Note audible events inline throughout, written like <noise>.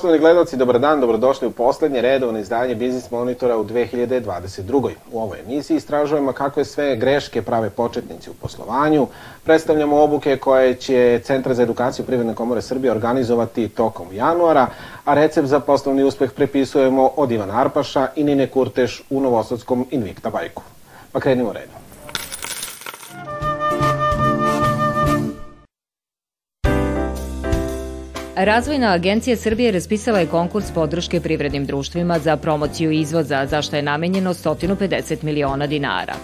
Poštovani gledalci, dobar dan, dobrodošli u poslednje redovno izdanje Biznis Monitora u 2022. U ovoj emisiji istražujemo kakve sve greške prave početnici u poslovanju, predstavljamo obuke koje će Centar za edukaciju Privredne komore Srbije organizovati tokom januara, a recept za poslovni uspeh prepisujemo od Ivana Arpaša i Nine Kurteš u Novosadskom Invicta bajku. Pa krenimo redom. Razvojna agencija Srbije raspisala je konkurs podrške privrednim društvima za promociju izvoza, za što je namenjeno 150 miliona dinara.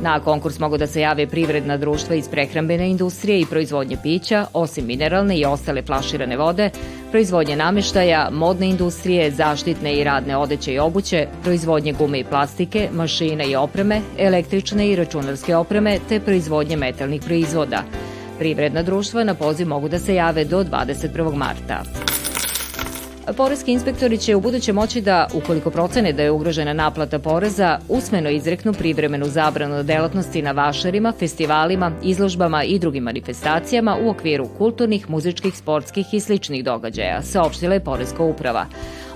Na konkurs mogu da se jave privredna društva iz prehrambene industrije i proizvodnje pića, osim mineralne i ostale flaširane vode, proizvodnje nameštaja, modne industrije, zaštitne i radne odeće i obuće, proizvodnje gume i plastike, mašine i opreme, električne i računarske opreme te proizvodnje metalnih proizvoda – Privredna društva na poziv mogu da se jave do 21. marta. Poreski inspektori će u buduće moći da, ukoliko procene da je ugrožena naplata poreza, usmeno izreknu privremenu zabranu delatnosti na vašarima, festivalima, izložbama i drugim manifestacijama u okviru kulturnih, muzičkih, sportskih i sličnih događaja, saopštila je Poreska uprava.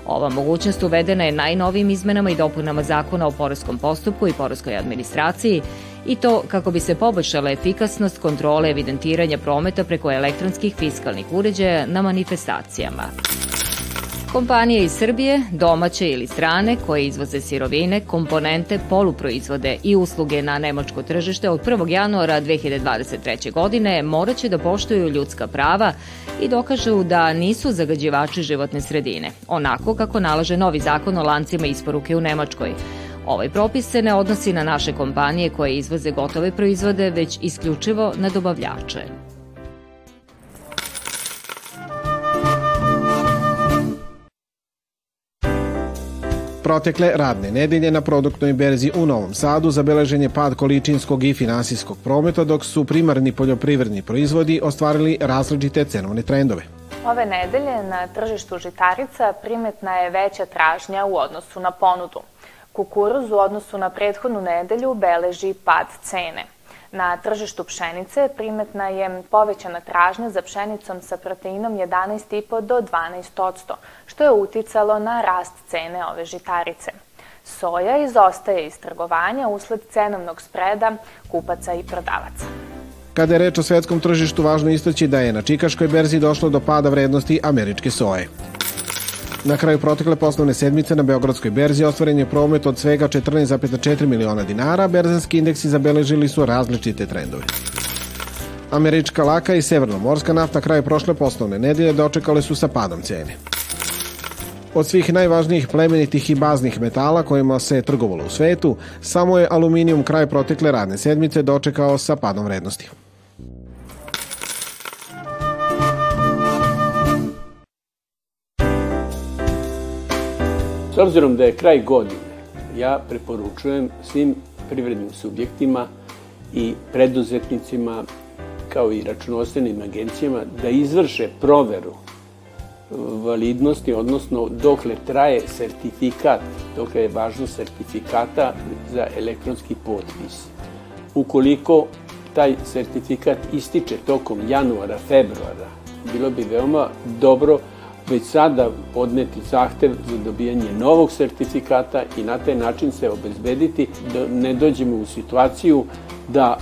Ova mogućnost uvedena je najnovijim izmenama i dopunama zakona o poreskom postupku i poreskoj administraciji i to kako bi se poboljšala efikasnost kontrole evidentiranja prometa preko elektronskih fiskalnih uređaja na manifestacijama. Kompanije iz Srbije, domaće ili strane, koje izvoze sirovine, komponente, poluproizvode i usluge na nemačko tržište od 1. januara 2023. godine moraće da poštuju ljudska prava i dokažu da nisu zagađivači životne sredine, onako kako nalaže novi zakon o lancima isporuke u Nemačkoj. Ovaj propis se ne odnosi na naše kompanije koje izvoze gotove proizvode, već isključivo na dobavljače. Protekle radne nedelje na produktnoj berzi u Novom Sadu zabeležen je pad količinskog i finansijskog prometa, dok su primarni poljoprivredni proizvodi ostvarili različite cenovne trendove. Ove nedelje na tržištu žitarica primetna je veća tražnja u odnosu na ponudu. Kukuruz u odnosu na prethodnu nedelju beleži pad cene. Na tržištu pšenice primetna je povećana tražnja za pšenicom sa proteinom 11,5 do 12 što je uticalo na rast cene ove žitarice. Soja izostaje iz trgovanja usled cenovnog spreda kupaca i prodavaca. Kada je reč o svetskom tržištu, važno istaći da je na Čikaškoj berzi došlo do pada vrednosti američke soje. Na kraju protekle poslovne sedmice na Beogradskoj berzi ostvaren je promet od svega 14,4 miliona dinara, berzanski indeksi zabeležili su različite trendove. Američka laka i severnomorska nafta kraj prošle poslovne nedelje dočekale su sa padom cene. Od svih najvažnijih plemenitih i baznih metala kojima se trgovalo u svetu, samo je aluminijum kraj protekle radne sedmice dočekao sa padom vrednosti. S obzirom da je kraj godine, ja preporučujem svim privrednim subjektima i preduzetnicima kao i računovodstvenim agencijama da izvrše proveru validnosti, odnosno dokle traje sertifikat, dokle je važnost sertifikata za elektronski potpis. Ukoliko taj sertifikat ističe tokom januara, februara, bilo bi veoma dobro već sada podneti zahtev za dobijanje novog sertifikata i na taj način se obezbediti da ne dođemo u situaciju da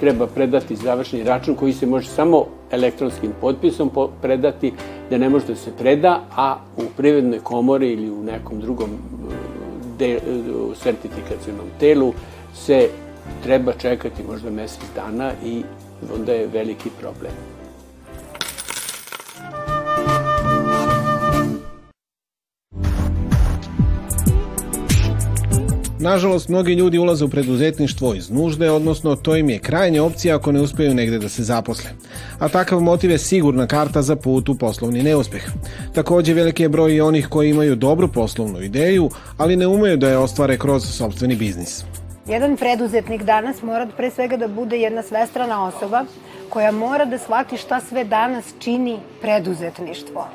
treba predati završni račun koji se može samo elektronskim potpisom predati, da ne može da se preda, a u privrednoj komori ili u nekom drugom de, sertifikacijnom telu se treba čekati možda mesec dana i onda je veliki problem. Nažalost, mnogi ljudi ulaze u preduzetništvo iz nužde, odnosno to im je krajnja opcija ako ne uspeju negde da se zaposle. A takav motiv je sigurna karta za put u poslovni neuspeh. Takođe, veliki je broj i onih koji imaju dobru poslovnu ideju, ali ne umeju da je ostvare kroz sobstveni biznis. Jedan preduzetnik danas mora pre svega da bude jedna svestrana osoba koja mora da shvati šta sve danas čini preduzetništvo.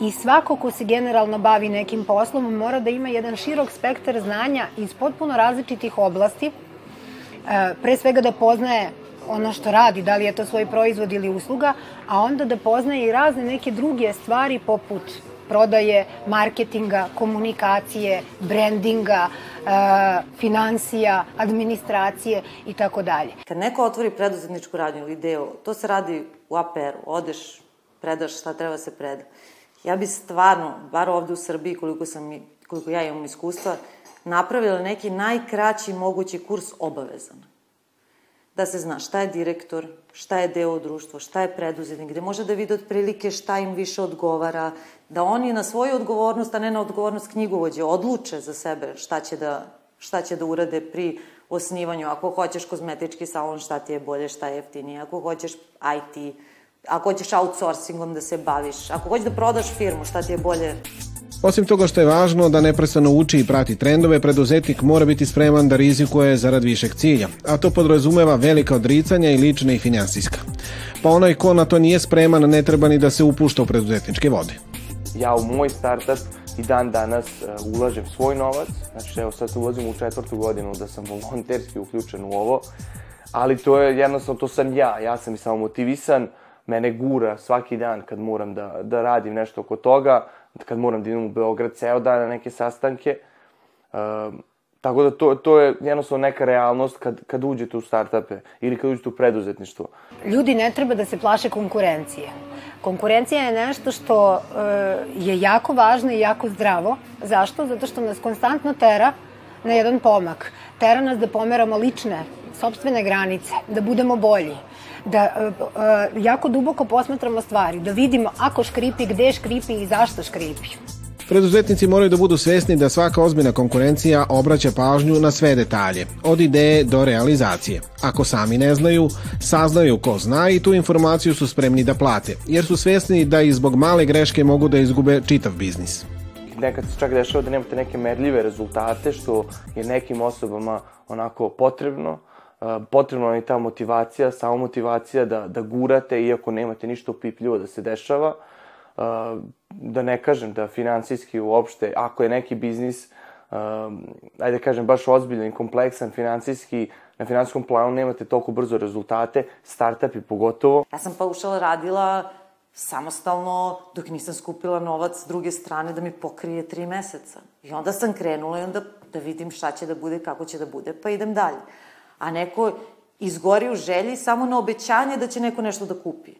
I svako ko se generalno bavi nekim poslom mora da ima jedan širok spektar znanja iz potpuno različitih oblasti, e, pre svega da poznaje ono što radi, da li je to svoj proizvod ili usluga, a onda da poznaje i razne neke druge stvari poput prodaje, marketinga, komunikacije, brandinga, e, financija, administracije i tako dalje. Kad neko otvori preduzetničku radnju ili ideju, to se radi u APR-u, odeš, predaš šta treba se preda. Ja bi stvarno, bar ovde u Srbiji, koliko, sam, koliko ja imam iskustva, napravila neki najkraći mogući kurs obavezan da se zna šta je direktor, šta je deo društva, šta je preduzetnik, gde može da vide otprilike šta im više odgovara, da oni na svoju odgovornost, a ne na odgovornost knjigovođe, odluče za sebe šta će da, šta će da urade pri osnivanju. Ako hoćeš kozmetički salon, šta ti je bolje, šta je jeftinije. Ako hoćeš IT, ako hoćeš outsourcingom da se baviš, ako hoćeš da prodaš firmu, šta ti je bolje Osim toga što je važno da neprestano uči i prati trendove, preduzetnik mora biti spreman da rizikuje zarad višeg cilja, a to podrazumeva velika odricanja i lične i finansijska. Pa onaj ko na to nije spreman ne treba ni da se upušta u preduzetničke vode. Ja u moj startup i dan danas uh, ulažem svoj novac, znači evo sad ulazim u četvrtu godinu da sam volonterski uključen u ovo, ali to je jednostavno, to sam ja, ja sam i samo motivisan, mene gura svaki dan kad moram da, da radim nešto oko toga, kad moram da idem u Beograd ceo dan na neke sastanke. Uh, tako da to, to je jednostavno neka realnost kad, kad uđete u startupe ili kad uđete u preduzetništvo. Ljudi ne treba da se plaše konkurencije. Konkurencija je nešto što uh, je jako važno i jako zdravo. Zašto? Zato što nas konstantno tera na jedan pomak. Tera nas da pomeramo lične, sobstvene granice, da budemo bolji da uh, jako duboko posmatramo stvari, da vidimo ako škripi, gde škripi i zašto škripi. Preduzetnici moraju da budu svesni da svaka ozbiljna konkurencija obraća pažnju na sve detalje, od ideje do realizacije. Ako sami ne znaju, saznaju ko zna i tu informaciju su spremni da plate, jer su svesni da i zbog male greške mogu da izgube čitav biznis. Nekad se čak dešava da nemate neke merljive rezultate, što je nekim osobama onako potrebno, potrebna je ta motivacija, samo motivacija da, da gurate, iako nemate ništa upipljivo da se dešava, da ne kažem da finansijski uopšte, ako je neki biznis, ajde da kažem, baš ozbiljan i kompleksan finansijski, na finansijskom planu nemate toliko brzo rezultate, startupi pogotovo. Ja sam paušal radila samostalno dok nisam skupila novac s druge strane da mi pokrije tri meseca. I onda sam krenula i onda da vidim šta će da bude, kako će da bude, pa idem dalje a neko izgori u želji samo na obećanje da će neko nešto da kupi.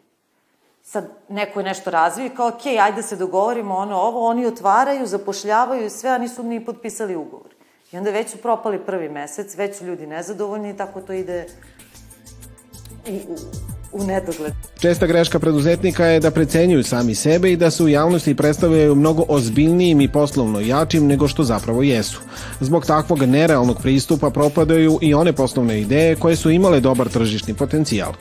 Sad, neko je nešto razvio i kao, ok, ajde se dogovorimo, ono, ovo, oni otvaraju, zapošljavaju sve, a nisu ni potpisali ugovor. I onda već su propali prvi mesec, već su ljudi nezadovoljni i tako to ide u, u, u nedogled. Česta greška preduzetnika je da precenjuju sami sebe i da se u javnosti predstavljaju mnogo ozbiljnijim i poslovno jačim nego što zapravo jesu. Zbog takvog nerealnog pristupa propadaju i one poslovne ideje koje su imale dobar tržišni potencijal.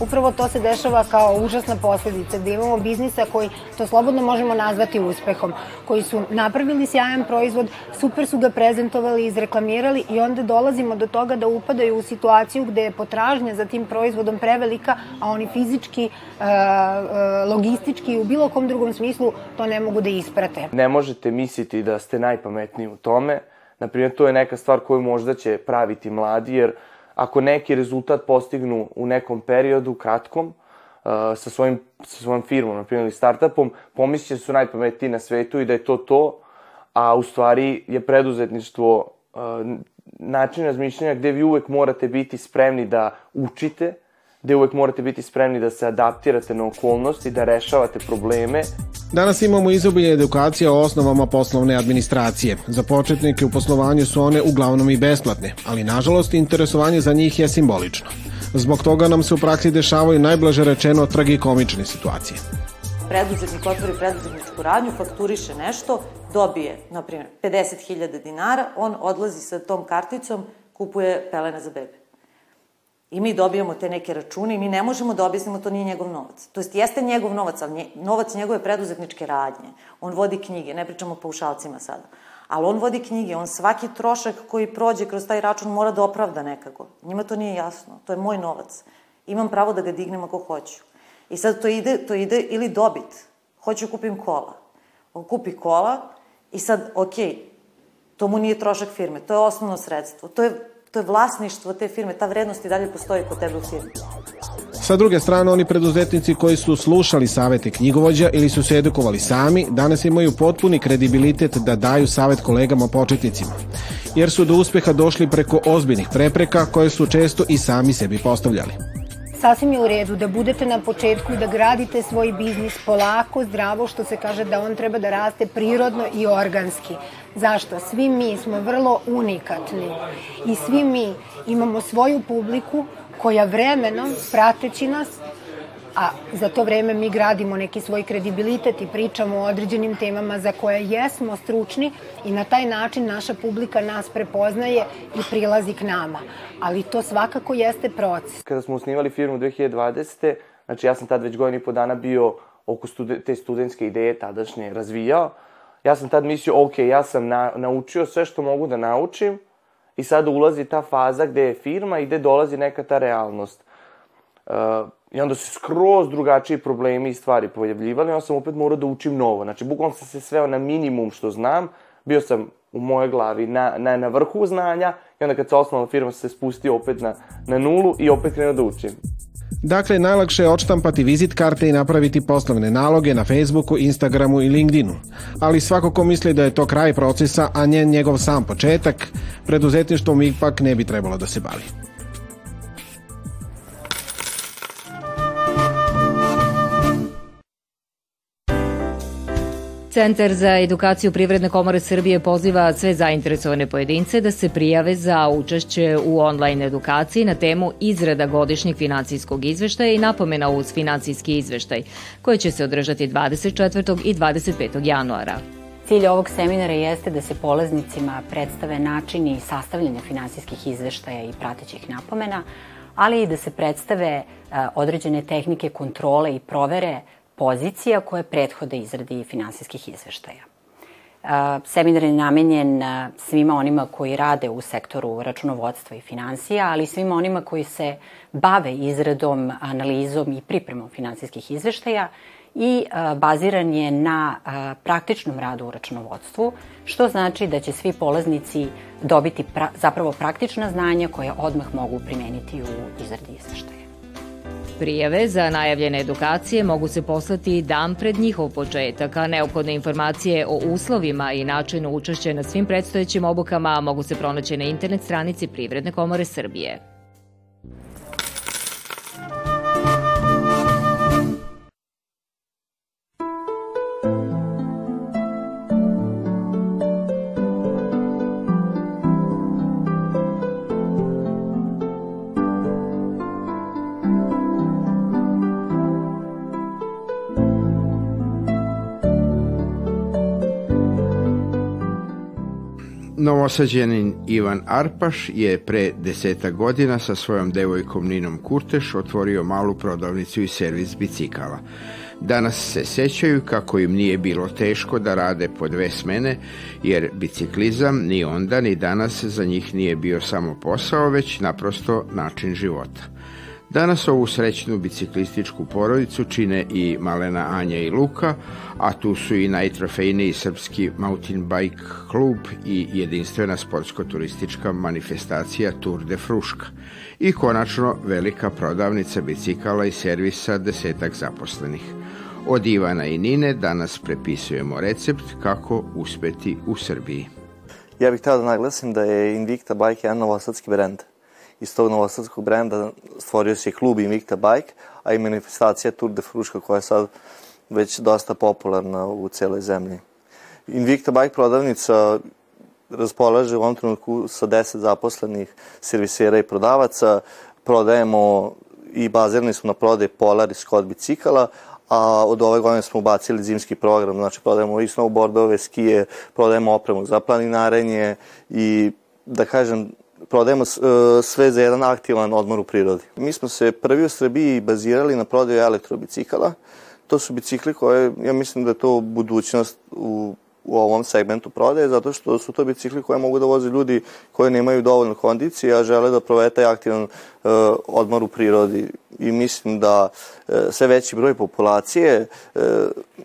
Upravo to se dešava kao užasna posledica, da imamo biznisa koji, to slobodno možemo nazvati uspehom, koji su napravili sjajan proizvod, super su ga prezentovali, izreklamirali i onda dolazimo do toga da upadaju u situaciju gde je potražnja za tim proizvodom prevelika, a oni fizički, e, e, logistički i u bilo kom drugom smislu to ne mogu da isprate. Ne možete misliti da ste najpametniji u tome, Naprimjer, to je neka stvar koju možda će praviti mladi, jer ako neki rezultat postignu u nekom periodu, kratkom, uh, sa, svojim, sa svojom firmom, na primjer, ili startupom, pomislit da su najpametniji na svetu i da je to to, a u stvari je preduzetništvo uh, način razmišljanja gde vi uvek morate biti spremni da učite, gde uvek morate biti spremni da se adaptirate na okolnosti, da rešavate probleme. Danas imamo izobilje edukacija o osnovama poslovne administracije. Za početnike u poslovanju su one uglavnom i besplatne, ali nažalost interesovanje za njih je simbolično. Zbog toga nam se u praksi dešavaju najblaže rečeno tragikomične situacije. Preduzetnik otvori preduzetničku radnju, fakturiše nešto, dobije, na primjer, 50.000 dinara, on odlazi sa tom karticom, kupuje pelene za bebe. I mi dobijamo te neke račune i mi ne možemo da objasnimo to nije njegov novac. To jest, jeste njegov novac, ali nje, novac njegove preduzetničke radnje. On vodi knjige, ne pričamo o paušalcima sada. Ali on vodi knjige, on svaki trošak koji prođe kroz taj račun mora da opravda nekako. Njima to nije jasno, to je moj novac. Imam pravo da ga dignem ako hoću. I sad to ide, to ide ili dobit. Hoću da kupim kola. On kupi kola i sad, ok, to mu nije trošak firme, to je osnovno sredstvo. To je to je vlasništvo te firme, ta vrednost i dalje postoji kod tebe u firmi. Sa druge strane, oni preduzetnici koji su slušali savete knjigovođa ili su se edukovali sami, danas imaju potpuni kredibilitet da daju savet kolegama početnicima, jer su do uspeha došli preko ozbiljnih prepreka koje su često i sami sebi postavljali. Sasvim je u redu da budete na početku i da gradite svoj biznis polako, zdravo, što se kaže da on treba da raste prirodno i organski. Zašto? Svi mi smo vrlo unikatni i svi mi imamo svoju publiku koja vremenom, prateći nas, a za to vreme mi gradimo neki svoj kredibilitet i pričamo o određenim temama za koje jesmo stručni i na taj način naša publika nas prepoznaje i prilazi k nama. Ali to svakako jeste proces. Kada smo osnivali firmu 2020. Znači ja sam tad već godinu i po dana bio oko stude, te studentske ideje tadašnje razvijao. Ja sam tad mislio, ok, ja sam na, naučio sve što mogu da naučim i sada ulazi ta faza gde je firma i gde dolazi neka ta realnost. Uh, I onda se skroz drugačiji problemi i stvari pojavljivali, onda sam opet morao da učim novo. Znači, bukvalno sam se sveo na minimum što znam, bio sam u mojoj glavi na, na, na vrhu znanja i onda kad se osnovna firma se spustio opet na, na nulu i opet krenuo da učim. Dakle, najlakše je odštampati vizit karte i napraviti poslovne naloge na Facebooku, Instagramu i LinkedInu. Ali svako ko misli da je to kraj procesa, a njen njegov sam početak, preduzetništvom ipak ne bi trebalo da se bavi. Centar za edukaciju Privredne komore Srbije poziva sve zainteresovane pojedince da se prijave za učešće u online edukaciji na temu izrada godišnjeg financijskog izveštaja i napomena uz financijski izveštaj, koji će se održati 24. i 25. januara. Cilj ovog seminara jeste da se polaznicima predstave načini sastavljanja finansijskih izveštaja i pratećih napomena, ali i da se predstave određene tehnike kontrole i provere pozicija koje prethode izradi finansijskih izveštaja. Seminar je namenjen svima onima koji rade u sektoru računovodstva i financija, ali i svima onima koji se bave izradom, analizom i pripremom finansijskih izveštaja i baziran je na praktičnom radu u računovodstvu, što znači da će svi polaznici dobiti pra, zapravo praktična znanja koja odmah mogu primeniti u izradi izveštaja. Prijave za najavljene edukacije mogu se poslati dan pred njihov početak, a neophodne informacije o uslovima i načinu učešća na svim predstojećim obukama mogu se pronaći na internet stranici Privredne komore Srbije. Novosađenin Ivan Arpaš je pre deseta godina sa svojom devojkom Ninom Kurteš otvorio malu prodavnicu i servis bicikala. Danas se sećaju kako im nije bilo teško da rade po dve smene, jer biciklizam ni onda ni danas za njih nije bio samo posao, već naprosto način života. Danas ovu srećnu biciklističku porodicu čine i Malena Anja i Luka, a tu su i najtrofejniji srpski mountain bike klub i jedinstvena sportsko-turistička manifestacija Tour de Fruška i konačno velika prodavnica bicikala i servisa desetak zaposlenih. Od Ivana i Nine danas prepisujemo recept kako uspeti u Srbiji. Ja bih htio da naglasim da je Invicta Bike jedan novosadski brend – iz tog novosadskog brenda stvorio se i klub Invicta Bike, a i manifestacija Tour de Fruška koja je sad već dosta popularna u celoj zemlji. Invicta Bike prodavnica raspolaže u ovom trenutku sa 10 zaposlenih servisera i prodavaca. Prodajemo i bazirani smo na prodaj Polar i Scott bicikala, a od ove godine smo ubacili zimski program, znači prodajemo i snowboardove, skije, prodajemo opremu za planinarenje i da kažem, prodajemo e, sve za jedan aktivan odmor u prirodi. Mi smo se prvi u Srbiji bazirali na prodaju elektrobicikala. To su bicikli koje, ja mislim da je to budućnost u, u ovom segmentu prodaje, zato što su to bicikli koje mogu da voze ljudi koji nemaju dovoljno kondicije, a žele da provede taj aktivan uh, odmor u prirodi. I mislim da uh, sve veći broj populacije uh,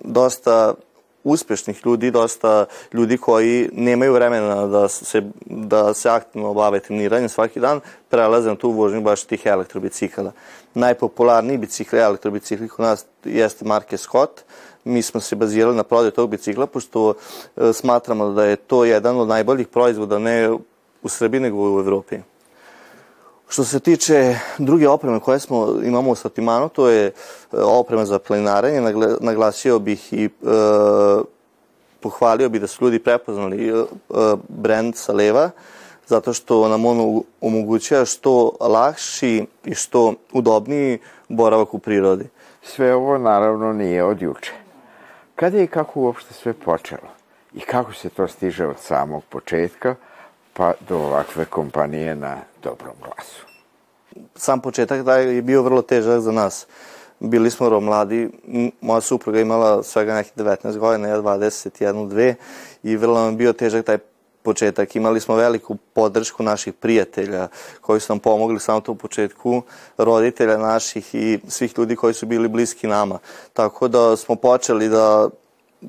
dosta uspešnih ljudi, dosta ljudi koji nemaju vremena da se, da se aktivno bave treniranjem svaki dan, prelaze na tu vožnju baš tih elektrobicikala. Najpopularniji bicikli, elektrobicikli kod nas jeste marke Scott. Mi smo se bazirali na prodaju tog bicikla, pošto e, smatramo da je to jedan od najboljih proizvoda, ne u Srbiji, nego u Evropi. Što se tiče druge opreme koje smo imamo u sortimanu, to je e, oprema za planinarenje. Naglasio bih i e, pohvalio bih da su ljudi prepoznali e, brand Saleva, zato što nam on omogućava što lakši i što udobniji boravak u prirodi. Sve ovo naravno nije od juče. Kada je i kako uopšte sve počelo? I kako se to stiže od samog početka pa do ovakve kompanije na dobrom glasu? Sam početak da je bio vrlo težak za nas. Bili smo vrlo mladi, moja supruga imala svega nekih 19 godina, ja 21, 2 i vrlo nam bio težak taj početak. Imali smo veliku podršku naših prijatelja koji su nam pomogli samo to u početku, roditelja naših i svih ljudi koji su bili bliski nama. Tako da smo počeli da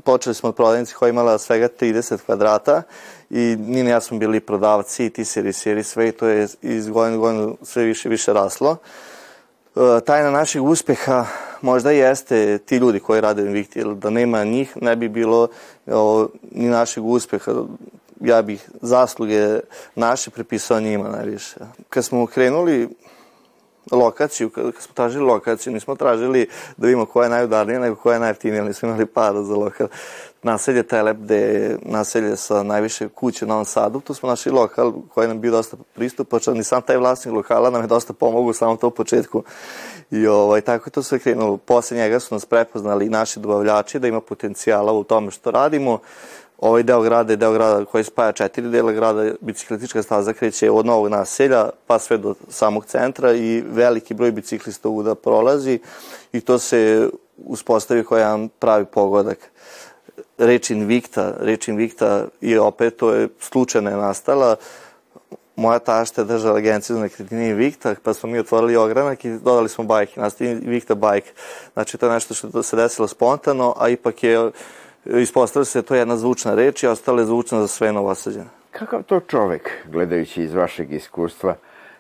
počeli smo od prodavnice koja imala svega 30 kvadrata i Nina i ja smo bili prodavci i ti serviseri sve i to je iz godine u godinu sve više više raslo. E, tajna našeg uspeha možda jeste ti ljudi koji rade Invicti, jer da nema njih ne bi bilo o, ni našeg uspeha. Ja bih zasluge naše prepisao njima najviše. Kad smo krenuli lokaciju, kad smo tražili lokaciju, nismo tražili da vidimo koja je najudarnija, nego koja je najjeftinija, nismo imali para za lokal. Naselje Telep, gde je naselje sa najviše kuće na Novom Sadu, tu smo našli lokal koji nam bio dosta pristupačan i sam taj vlasnik lokala nam je dosta pomogao u samom to početku. I ovaj, tako je to sve krenulo. Posle njega su nas prepoznali i naši dobavljači da ima potencijala u tome što radimo ovaj deo grada je deo grada koji spaja četiri dela grada, biciklistička staza kreće od novog naselja pa sve do samog centra i veliki broj biciklista uvuda prolazi i to se uspostavi kao jedan pravi pogodak. Reč Invicta, reč Invicta i opet to je slučajno je nastala, moja tašta je držala agenciju za nekretnine Invicta, pa smo mi otvorili ogranak i dodali smo bajke, nastali Invicta bike. Znači to je nešto što se desilo spontano, a ipak je ispostavlja se da to je jedna zvučna reč i ostala je zvučna za sve novosađene. Kakav to čovek, gledajući iz vašeg iskustva,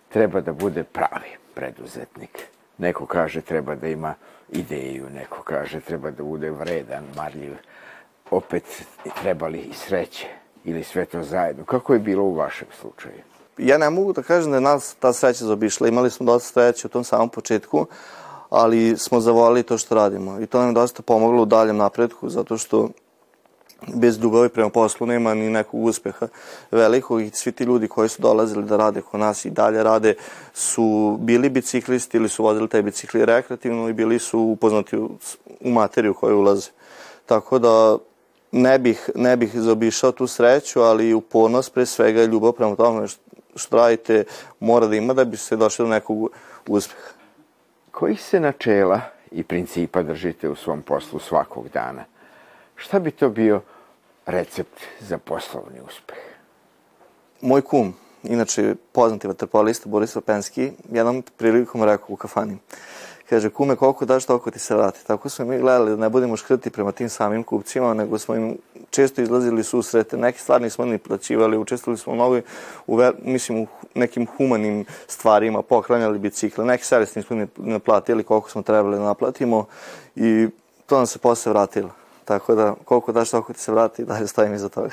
treba da bude pravi preduzetnik? Neko kaže treba da ima ideju, neko kaže treba da bude vredan, marljiv. Opet trebali i sreće ili sve to zajedno. Kako je bilo u vašem slučaju? Ja ne mogu da kažem da je nas ta sreća zaobišla. Imali smo dosta sreće u tom samom početku, ali smo zavolili to što radimo i to nam dosta pomoglo u daljem napretku zato što bez ljubavi prema poslu nema ni nekog uspeha velikog i svi ti ljudi koji su dolazili da rade kod nas i dalje rade su bili biciklisti ili su vozili taj bicikli rekreativno i bili su upoznati u, materiju koju ulaze. Tako da ne bih, ne bih zaobišao tu sreću, ali upornost pre svega ljubav prema tome što radite mora da ima da bi se došli do nekog uspeha. Kojih se načela i principa držite u svom poslu svakog dana? Šta bi to bio recept za poslovni uspeh? Moj kum, inače poznati vaterpolista Boris Vapenski, jednom prilikom rekao u kafani. Kaže, kume, koliko daš, toliko ti se vrati. Tako smo mi gledali da ne budemo škrti prema tim samim kupcima, nego smo im često izlazili susrete. Neke stvari nismo ni plaćivali, učestvovali smo mnogo, u, mislim, u nekim humanim stvarima, pohranjali bicikle. Neki servis nismo ni naplatili koliko smo trebali da naplatimo i to nam se posle vratilo. Tako da, koliko daš, toliko ti se vrati dalje stojim iza toga.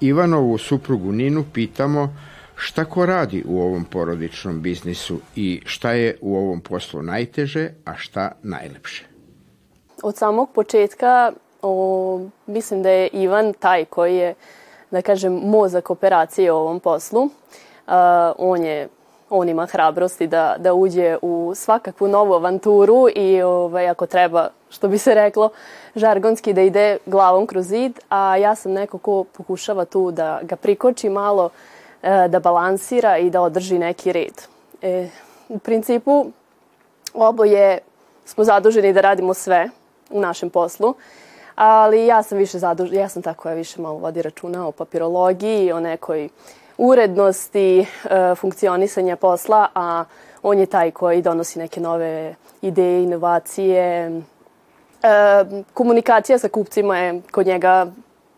Ivanovu suprugu Ninu pitamo šta ko radi u ovom porodičnom biznisu i šta je u ovom poslu najteže, a šta najlepše. Od samog početka o, mislim da je Ivan taj koji je, da kažem, mozak operacije u ovom poslu. Uh, on je on ima hrabrosti da, da uđe u svakakvu novu avanturu i ovaj, ako treba, što bi se reklo, žargonski da ide glavom kroz zid, a ja sam neko ko pokušava tu da ga prikoči malo, e, da balansira i da održi neki red. E, u principu, oboje smo zaduženi da radimo sve u našem poslu, ali ja sam više zadužena, ja sam tako koja više malo vodi računa o papirologiji, o nekoj urednosti e, funkcionisanja posla, a on je taj koji donosi neke nove ideje, inovacije. E, komunikacija sa kupcima je kod njega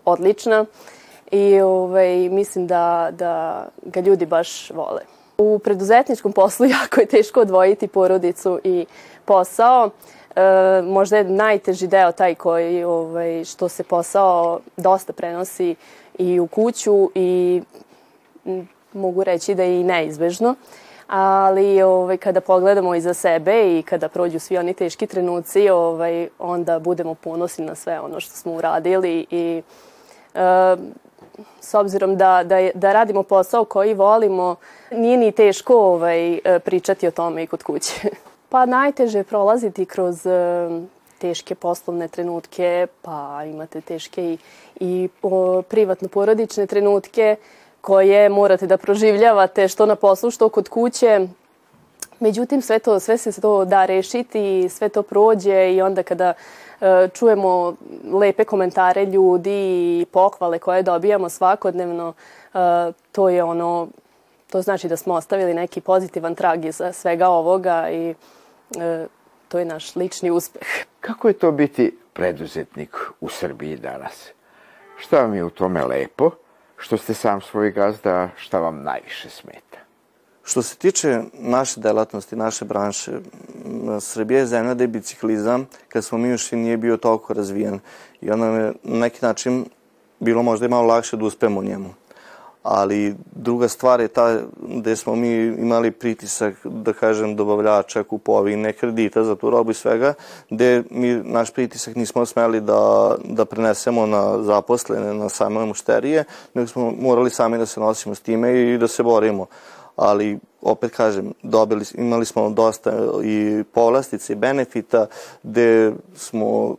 odlična i ovaj, mislim da, da ga ljudi baš vole. U preduzetničkom poslu <laughs> jako je teško odvojiti porodicu i posao. E, možda je najteži deo taj koji ovaj, što se posao dosta prenosi i u kuću i mogu reći da je i neizbežno. Ali ovaj, kada pogledamo iza sebe i kada prođu svi oni teški trenuci, ovaj, onda budemo ponosni na sve ono što smo uradili i e, s obzirom da, da, da radimo posao koji volimo, nije ni teško ovaj, pričati o tome i kod kuće. <laughs> Pa najteže je prolaziti kroz e, teške poslovne trenutke, pa imate teške i, i o, privatno porodične trenutke koje morate da proživljavate što na poslu, što kod kuće. Međutim, sve, to, sve se to da rešiti, sve to prođe i onda kada e, čujemo lepe komentare ljudi i pohvale koje dobijamo svakodnevno, e, to je ono, to znači da smo ostavili neki pozitivan trag iz svega ovoga i e, to je naš lični uspeh. Kako je to biti preduzetnik u Srbiji danas? Šta vam je u tome lepo? Što ste sam svoj gazda, šta vam najviše smeta? Što se tiče naše delatnosti, naše branše, Srbija je zemlja da je biciklizam, kad smo mi još i nije bio toliko razvijen. I onda je na neki način bilo možda i malo lakše da uspemo u njemu ali druga stvar je ta gde smo mi imali pritisak, da kažem, dobavljača, kupovine, kredita za tu robu i svega, gde mi naš pritisak nismo smeli da, da prenesemo na zaposlene, na same mušterije, nego smo morali sami da se nosimo s time i da se borimo. Ali, opet kažem, dobili, imali smo dosta i povlastice i benefita, gde smo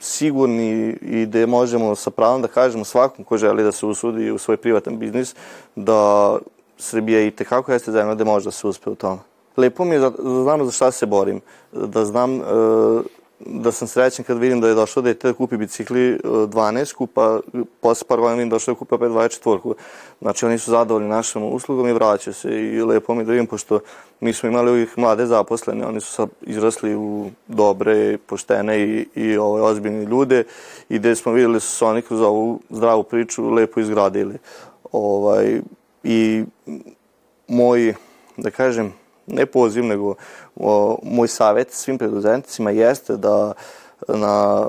sigurni i da možemo sa pravom da kažemo svakom ko želi da se usudi u svoj privatan biznis da Srbija i tekako jeste zemlja da može da se uspe u tome. Lepo mi je da, da znam za šta se borim, da znam uh, da sam srećan kad vidim da je došlo dete da kupi bicikli 12 e, pa posle par godina vidim došlo da kupi opet 24 Znači oni su zadovoljni našom uslugom i vraćaju se. I lepo mi da vidim pošto mi smo imali ovih mlade zaposlene, oni su sad izrasli u dobre, poštene i, i ove, ozbiljne ljude. I gde smo videli da su se oni kroz ovu zdravu priču lepo izgradili. Ovaj, I moj, da kažem, ne poziv, nego o, moj savjet svim preduzetnicima jeste da na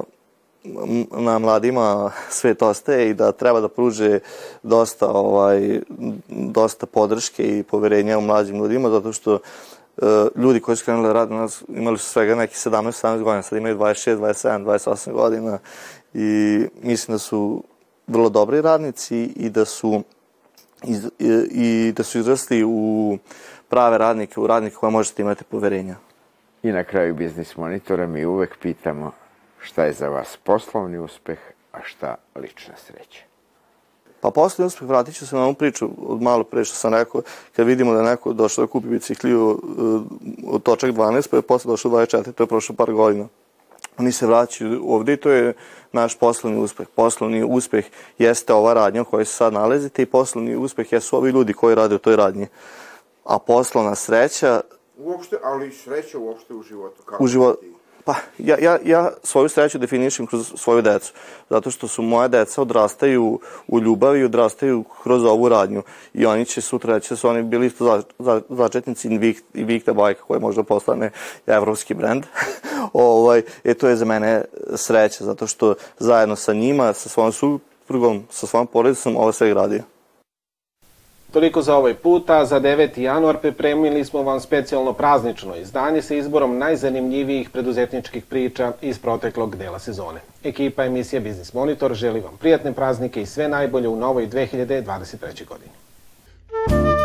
na mladima svet ostaje i da treba da pruže dosta ovaj dosta podrške i poverenja u mlađim ljudima zato što uh, ljudi koji su krenuli da rade nas imali su svega neki 17 17 godina sad imaju 26 27 28 godina i mislim da su vrlo dobri radnici i da su i, i da su izrasli u prave radnike, u radnike koje možete imati poverenja. I na kraju biznis monitora mi uvek pitamo šta je za vas poslovni uspeh, a šta lična sreća. Pa poslednji uspeh, vratit ću se na ovu priču od malo pre što sam rekao, kad vidimo da neko došao da kupi bicikliju uh, od točak 12, pa je posle došao 24, to je prošlo par godina. Oni se vraćaju ovde i to je naš poslovni uspeh. Poslovni uspeh jeste ova radnja u kojoj se sad nalazite i poslovni uspeh jesu ovi ljudi koji rade u toj radnji. A poslovna sreća... Uopšte, ali sreća uopšte u životu. Kako u životu. Pa, ja, ja, ja svoju sreću definišem kroz svoju decu, zato što su moje deca odrastaju u ljubavi i odrastaju kroz ovu radnju i oni će sutra reći da su oni bili isto za, za, začetnici Invicta bajka koja možda postane evropski brend. <laughs> ovaj, e, to je za mene sreća, zato što zajedno sa njima, sa svojom suprugom, sa svojom porodicom, ovo sve gradio. Toliko za ovaj put, a za 9. januar pripremili smo vam specijalno praznično izdanje sa izborom najzanimljivijih preduzetničkih priča iz proteklog dela sezone. Ekipa emisije Biznis Monitor želi vam prijatne praznike i sve najbolje u novoj 2023. godini.